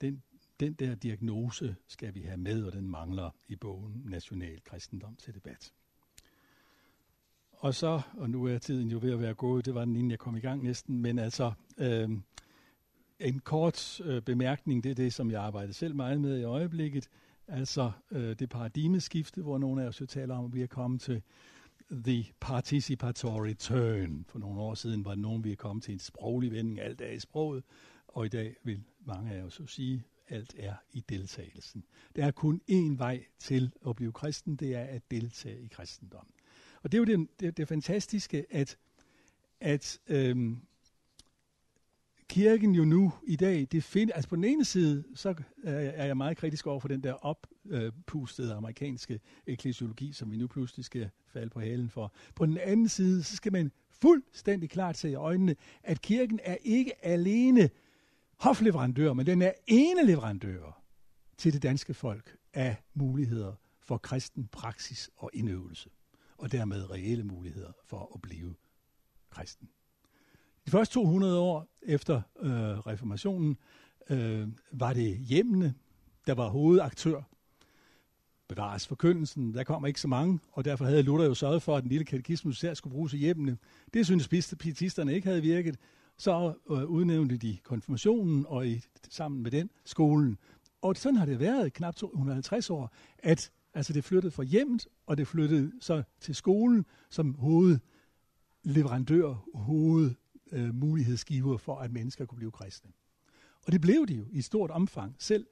Speaker 1: Den den der diagnose skal vi have med, og den mangler i bogen National Kristendom til debat. Og så, og nu er tiden jo ved at være gået, det var den inden jeg kom i gang næsten, men altså øh, en kort øh, bemærkning, det er det, som jeg arbejder selv meget med i øjeblikket, altså øh, det paradigmeskifte, hvor nogle af os jo taler om, at vi er kommet til the participatory turn. For nogle år siden var det nogen, vi er kommet til en sproglig vending, alt er i sproget, og i dag vil mange af os at sige, alt er i deltagelsen. Der er kun én vej til at blive kristen, det er at deltage i kristendommen. Og det er jo det, det, det fantastiske, at, at øhm, kirken jo nu i dag, det find, altså på den ene side, så øh, er jeg meget kritisk over for den der oppustede amerikanske eklesiologi, som vi nu pludselig skal falde på halen for. På den anden side, så skal man fuldstændig klart se i øjnene, at kirken er ikke alene hofleverandør, men den er ene leverandør til det danske folk af muligheder for kristen praksis og indøvelse, og dermed reelle muligheder for at blive kristen. De første 200 år efter øh, reformationen øh, var det hjemmene, der var hovedaktør. Bevares forkyndelsen, der kom ikke så mange, og derfor havde Luther jo sørget for, at den lille katekismus her skulle bruges i hjemmene. Det synes pietisterne ikke havde virket, så øh, udnævnte de konfirmationen og i, sammen med den skolen. Og sådan har det været knap 250 år, at altså det flyttede fra hjemmet, og det flyttede så til skolen som hovedleverandør, hovedmulighedsgiver øh, for, at mennesker kunne blive kristne. Og det blev de jo i stort omfang. Selv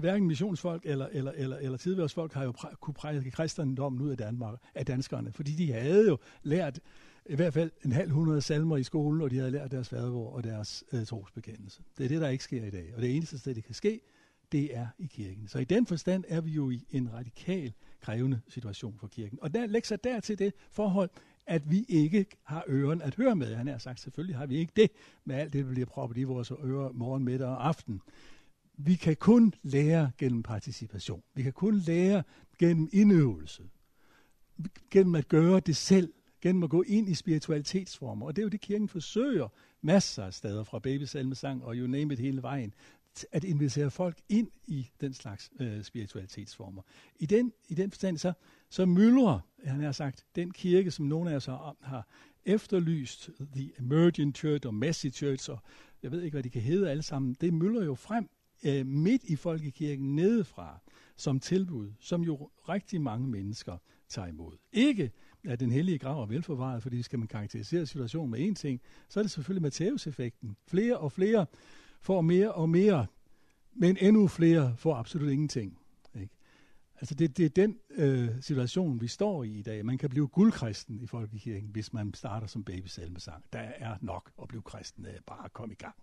Speaker 1: hverken missionsfolk eller, eller, eller, eller tidværsfolk har jo præ- kunne prædike kristendommen ud af, Danmark, af danskerne, fordi de havde jo lært i hvert fald en halv hundrede salmer i skolen, og de havde lært deres fadervor og deres øh, trosbekendelse. Det er det, der ikke sker i dag. Og det eneste sted, det kan ske, det er i kirken. Så i den forstand er vi jo i en radikal krævende situation for kirken. Og der lægger sig der til det forhold, at vi ikke har øren at høre med. Han har sagt, selvfølgelig har vi ikke det, med alt det, der bliver proppet i vores ører morgen, middag og aften. Vi kan kun lære gennem participation. Vi kan kun lære gennem indøvelse. Gennem at gøre det selv gennem at gå ind i spiritualitetsformer. Og det er jo det, kirken forsøger masser af steder, fra babysalmesang og you name it hele vejen, at invitere folk ind i den slags øh, spiritualitetsformer. I den, i den forstand så, så myldrer, han har sagt, den kirke, som nogle af os har, har efterlyst, The Emergent Church og Messy Church, og jeg ved ikke, hvad de kan hedde alle sammen, det myldrer jo frem øh, midt i folkekirken nedefra som tilbud, som jo rigtig mange mennesker tager imod. Ikke at den hellige grav er velforvaret, fordi skal man karakterisere situationen med én ting, så er det selvfølgelig Matthæus-effekten. Flere og flere får mere og mere, men endnu flere får absolut ingenting. Ikke? Altså det, det er den øh, situation, vi står i i dag. Man kan blive guldkristen i folkekirken, hvis man starter som babysalmesang. Der er nok at blive kristen af, bare kom i gang.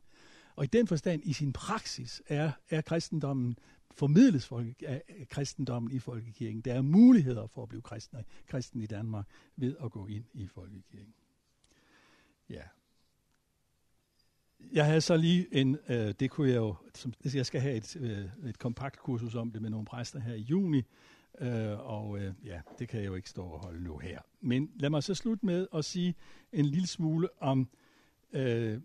Speaker 1: Og i den forstand, i sin praksis, er, er kristendommen formidles folke, af kristendommen i folkekirken. Der er muligheder for at blive kristen, kristen i Danmark ved at gå ind i folkekirken. Ja. Jeg havde så lige en, øh, det kunne jeg jo, som, jeg skal have et, øh, et kompakt kursus om det med nogle præster her i juni, øh, og øh, ja, det kan jeg jo ikke stå og holde nu her. Men lad mig så slutte med at sige en lille smule om øh,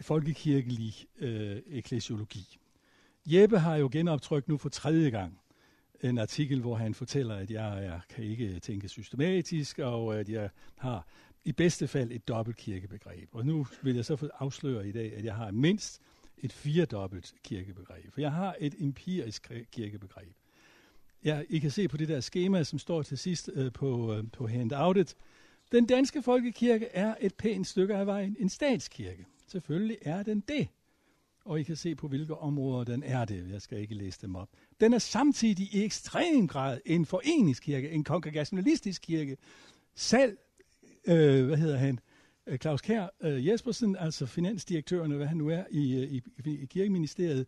Speaker 1: folkekirkelig øh, eklesiologi. Jeppe har jo genoptrykt nu for tredje gang en artikel, hvor han fortæller, at jeg, jeg kan ikke tænke systematisk, og at jeg har i bedste fald et dobbelt kirkebegreb. Og nu vil jeg så afsløre i dag, at jeg har mindst et firedobbelt kirkebegreb. For jeg har et empirisk kirkebegreb. Ja, I kan se på det der schema, som står til sidst øh, på, øh, på handoutet. Den danske folkekirke er et pænt stykke af vejen en statskirke. Selvfølgelig er den det og I kan se på, hvilke områder den er det. Jeg skal ikke læse dem op. Den er samtidig i ekstrem grad en foreningskirke, en kongregationalistisk kirke. Selv, øh, hvad hedder han, øh, Claus Kær øh, Jespersen, altså finansdirektøren, hvad han nu er i, øh, i, i kirkeministeriet,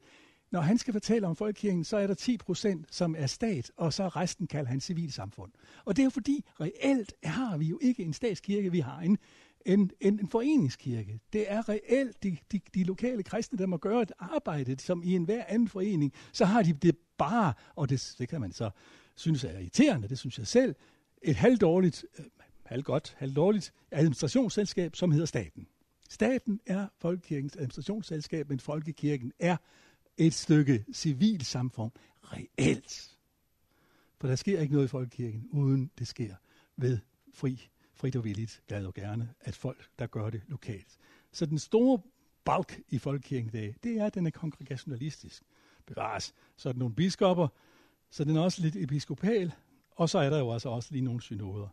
Speaker 1: når han skal fortælle om folkekirken, så er der 10 procent, som er stat, og så resten kalder han civilsamfund. Og det er jo fordi, reelt har vi jo ikke en statskirke, vi har en, en, en, en foreningskirke. Det er reelt de, de, de lokale kristne, der må gøre et arbejde, som i enhver anden forening. Så har de det bare, og det, det kan man så synes er irriterende, det synes jeg selv, et halvdårligt, øh, halvgodt, halvdårligt administrationsselskab, som hedder staten. Staten er folkekirkens administrationsselskab, men folkekirken er et stykke civilsamfund reelt. For der sker ikke noget i folkekirken, uden det sker ved fri, frit og villigt, glad og gerne, at folk, der gør det lokalt. Så den store balk i folkekirken i dag, det er, at den er kongregationalistisk. Bevares. Så er der nogle biskopper, så den er også lidt episkopal, og så er der jo altså også lige nogle synoder.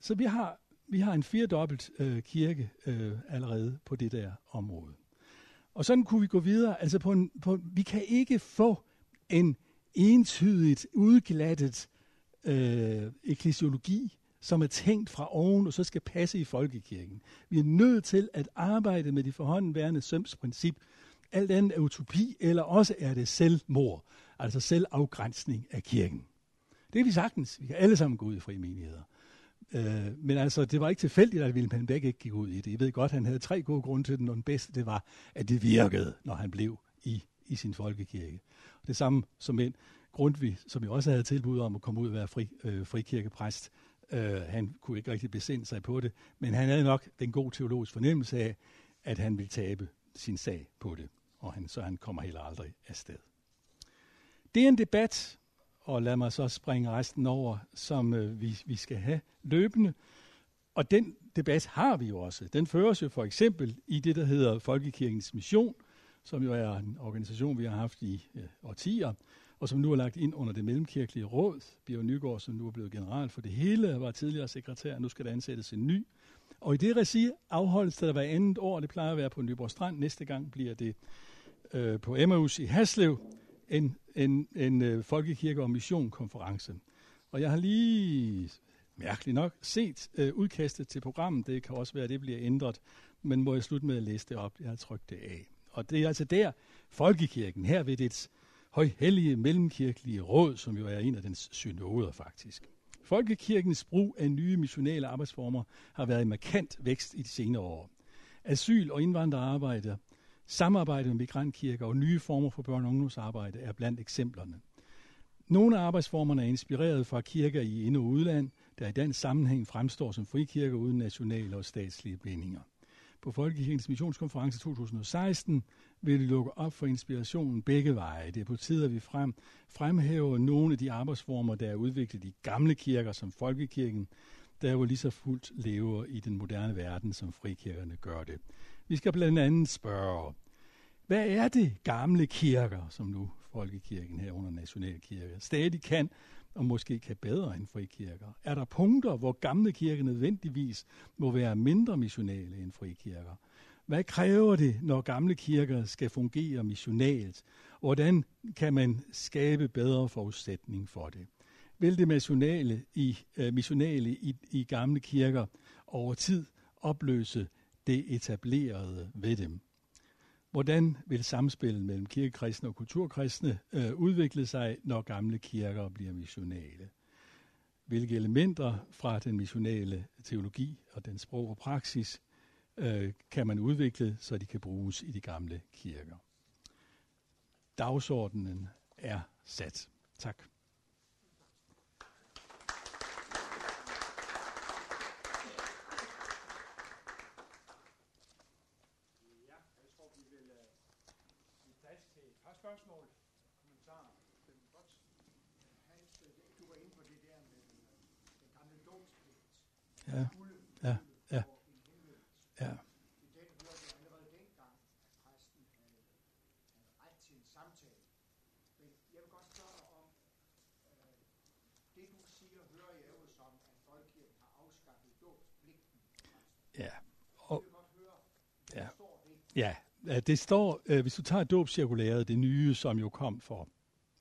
Speaker 1: Så vi har, vi har en firedobbelt øh, kirke øh, allerede på det der område. Og sådan kunne vi gå videre. Altså på en, på, vi kan ikke få en entydigt udglattet øh, eklesiologi, som er tænkt fra oven og så skal passe i folkekirken. Vi er nødt til at arbejde med de forhåndenværende sømsprincip. Alt andet er utopi, eller også er det selvmord, altså selvafgrænsning af kirken. Det er vi sagtens. Vi kan alle sammen gå ud i frie menigheder. Øh, men altså, det var ikke tilfældigt, at Wilhelm Beck ikke gik ud i det. Jeg ved godt, han havde tre gode grunde til den, og den bedste det var, at det virkede, når han blev i, i sin folkekirke. Og det samme som en Grundtvig, som jo også havde tilbud om at komme ud og være fri, øh, frikirkepræst. Øh, han kunne ikke rigtig besinde sig på det, men han havde nok den gode teologisk fornemmelse af, at han ville tabe sin sag på det, og han, så han kommer heller aldrig afsted. Det er en debat, og lad mig så springe resten over, som øh, vi, vi skal have løbende. Og den debat har vi jo også. Den føres jo for eksempel i det, der hedder Folkekirkens Mission, som jo er en organisation, vi har haft i øh, årtier, og som nu er lagt ind under det mellemkirkelige råd. Bjørn Nygaard, som nu er blevet general for det hele, var tidligere sekretær, nu skal der ansættes en ny. Og i det regi afholdes der hver andet år, det plejer at være på Nyborg Strand, næste gang bliver det øh, på Emmaus i Haslev, en, en, en øh, folkekirke- og missionkonference. Og jeg har lige, mærkeligt nok, set øh, udkastet til programmet. Det kan også være, at det bliver ændret. Men må jeg slutte med at læse det op? Jeg har trykt det af. Og det er altså der, folkekirken, her ved dets højhellige mellemkirkelige råd, som jo er en af dens synoder faktisk. Folkekirkens brug af nye missionale arbejdsformer har været i markant vækst i de senere år. Asyl- og indvandrerarbejde Samarbejde med migrantkirker og nye former for børne- og ungdomsarbejde er blandt eksemplerne. Nogle af arbejdsformerne er inspireret fra kirker i ind- og udland, der i den sammenhæng fremstår som frikirker uden nationale og statslige bindinger. På Folkekirkens Missionskonference 2016 vil vi lukke op for inspirationen begge veje. Det er på tide, at vi frem, fremhæver nogle af de arbejdsformer, der er udviklet i gamle kirker som Folkekirken, der jo lige så fuldt lever i den moderne verden, som frikirkerne gør det. Vi skal blandt andet spørge, hvad er det gamle kirker, som nu Folkekirken her under Nationalkirke, stadig kan og måske kan bedre end frikirker? Er der punkter, hvor gamle kirker nødvendigvis må være mindre missionale end frikirker? Hvad kræver det, når gamle kirker skal fungere missionalt? Hvordan kan man skabe bedre forudsætning for det? Vil det missionale i, øh, missionale i, i gamle kirker over tid opløse det etablerede ved dem. Hvordan vil samspillet mellem kirkekristne og kulturkristne øh, udvikle sig, når gamle kirker bliver missionale? Hvilke elementer fra den missionale teologi og den sprog og praksis øh, kan man udvikle, så de kan bruges i de gamle kirker? Dagsordenen er sat. Tak.
Speaker 2: spørgsmål, kommentarer. Godt. Hans, du var inde på det der med den gamle domspligt.
Speaker 1: Ja. Ja. Ja. Ja.
Speaker 2: I den hørte jeg allerede dengang, at præsten havde, havde ret til en samtale. Men jeg vil godt spørge dig om, øh, det du siger, hører jeg jo som, at folkekirken har afskaffet domspligten.
Speaker 1: Ja.
Speaker 2: Og, jeg vil godt høre,
Speaker 1: Ja.
Speaker 2: står det?
Speaker 1: Ja, det står, øh, hvis du tager dåbscirkulæret, det nye, som jo kom for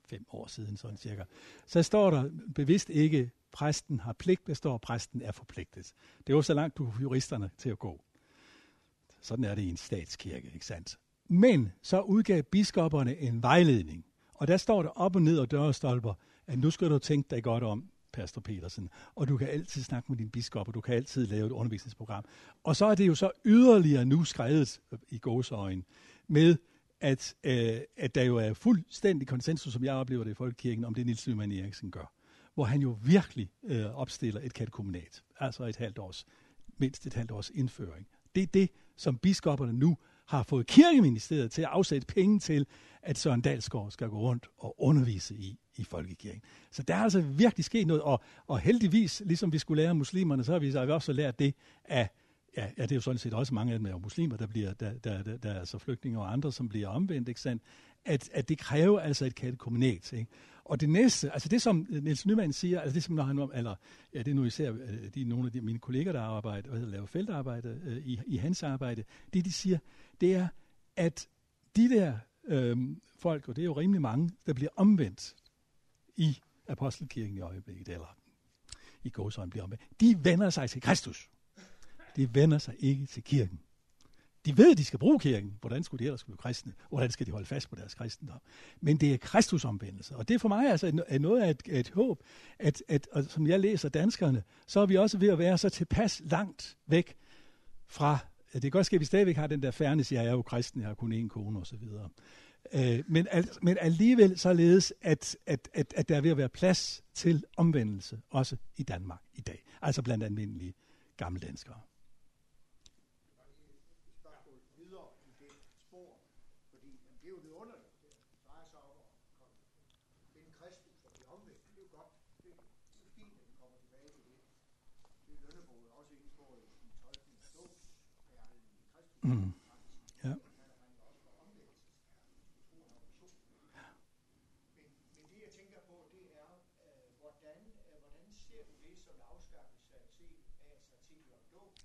Speaker 1: fem år siden, sådan cirka, så står der bevidst ikke, præsten har pligt, der står, præsten er forpligtet. Det er så langt du juristerne til at gå. Sådan er det i en statskirke, ikke sandt? Men så udgav biskopperne en vejledning, og der står der op og ned og dørstolper, at nu skal du tænke dig godt om, Pastor Petersen, og du kan altid snakke med din biskop, og du kan altid lave et undervisningsprogram. Og så er det jo så yderligere nu skrevet øh, i gåsøjen med, at, øh, at der jo er fuldstændig konsensus, som jeg oplever det i Folkekirken, om det Nils Nyman Eriksen gør. Hvor han jo virkelig øh, opstiller et katekomunat, altså et halvt års, mindst et halvt års indføring. Det er det, som biskopperne nu har fået kirkeministeriet til at afsætte penge til, at Søren Dalsgaard skal gå rundt og undervise i, i folkekirken. Så der er altså virkelig sket noget, og, og heldigvis, ligesom vi skulle lære muslimerne, så har vi, så har vi også lært det af, ja, ja, det er jo sådan set også mange af dem er muslimer, der bliver, der, der, der, der er altså flygtninge og andre, som bliver omvendt, ikke sandt? At, at det kræver altså et katekomunat, ikke? Og det næste, altså det som øh, Niels Nyman siger, altså det som når han, eller ja, det er nu især øh, de, nogle af de, mine kolleger, der arbejder, hvad hedder, laver feltarbejde øh, i, i hans arbejde, det de siger, det er, at de der øh, folk, og det er jo rimelig mange, der bliver omvendt i Apostelkirken i øjeblikket, eller i gåsøjne bliver omvendt, de vender sig til Kristus. De vender sig ikke til kirken. De ved, at de skal bruge kirken. Hvordan skulle de ellers blive kristne? Hvordan skal de holde fast på deres kristendom? Men det er Kristusomvendelse. Og det er for mig altså noget af et, et håb, at, at og som jeg læser danskerne, så er vi også ved at være så tilpas langt væk fra, det kan godt ske, at vi stadigvæk har den der færnes, jeg er jo kristen, jeg har kun én kone osv. Øh, men, al, men alligevel således, at, at, at, at der er ved at være plads til omvendelse, også i Danmark i dag. Altså blandt almindelige gamle danskere. Mm. Ja.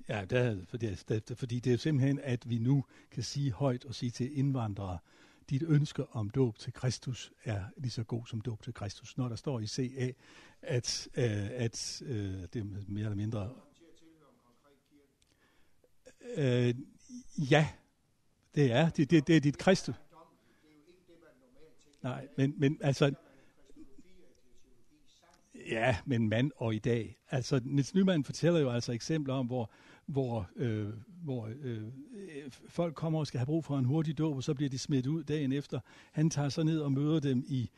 Speaker 1: Ja, det er, fordi, det, fordi det er simpelthen, at vi nu kan sige højt og sige til indvandrere, dit ønske om dåb til Kristus er lige så god som dåb til Kristus. Når der står i CA, at, øh, at øh, det er mere eller mindre... Øh, Ja, det er. Det, det, det er dit kristus. Nej, men, men altså... Ja, men mand og i dag. Altså, Niels Nyman fortæller jo altså eksempler om, hvor, hvor, øh, hvor øh, folk kommer og skal have brug for en hurtig dåb, og så bliver de smidt ud dagen efter. Han tager så ned og møder dem i,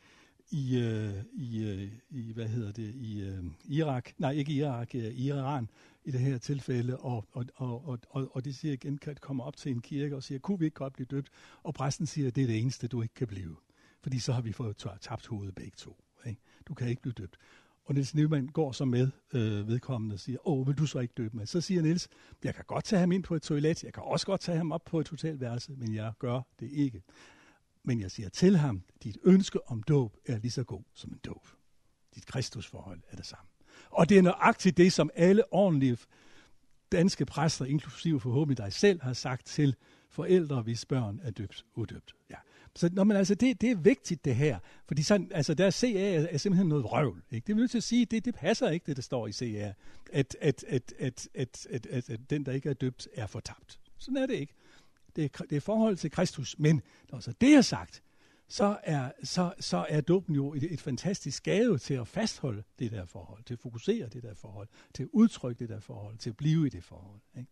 Speaker 1: i, øh, i, øh, i hvad hedder det, i øh, Irak, nej ikke Irak, øh, Iran i det her tilfælde, og, og, og, og, og, og de siger igen, kan komme op til en kirke og siger, kunne vi ikke godt blive døbt? Og præsten siger, det er det eneste, du ikke kan blive. Fordi så har vi fået tabt hovedet begge to. Ikke? Du kan ikke blive døbt. Og Niels Nyman går så med øh, vedkommende og siger, åh, vil du så ikke døbe mig? Så siger Niels, jeg kan godt tage ham ind på et toilet, jeg kan også godt tage ham op på et hotelværelse, men jeg gør det ikke. Men jeg siger til ham, dit ønske om dåb er lige så god som en dåb. Dit kristusforhold er det samme. Og det er nøjagtigt det, som alle ordentlige danske præster, inklusive forhåbentlig dig selv, har sagt til forældre, hvis børn er døbt udøbt. Ja. Så når man, altså, det, det er vigtigt det her, fordi sådan, altså, der CA er, er simpelthen noget vrøvl. Ikke? Det er nødt til at sige, det, det passer ikke, det der står i CA, at, at, at, at, at, at, at, at den, der ikke er døbt, er fortabt. Sådan er det ikke. Det er, det er forhold til Kristus. Men når så det er sagt, så er, så, så er dåben jo et, et fantastisk gave til at fastholde det der forhold, til at fokusere det der forhold, til at udtrykke det der forhold, til at blive i det forhold. Ikke?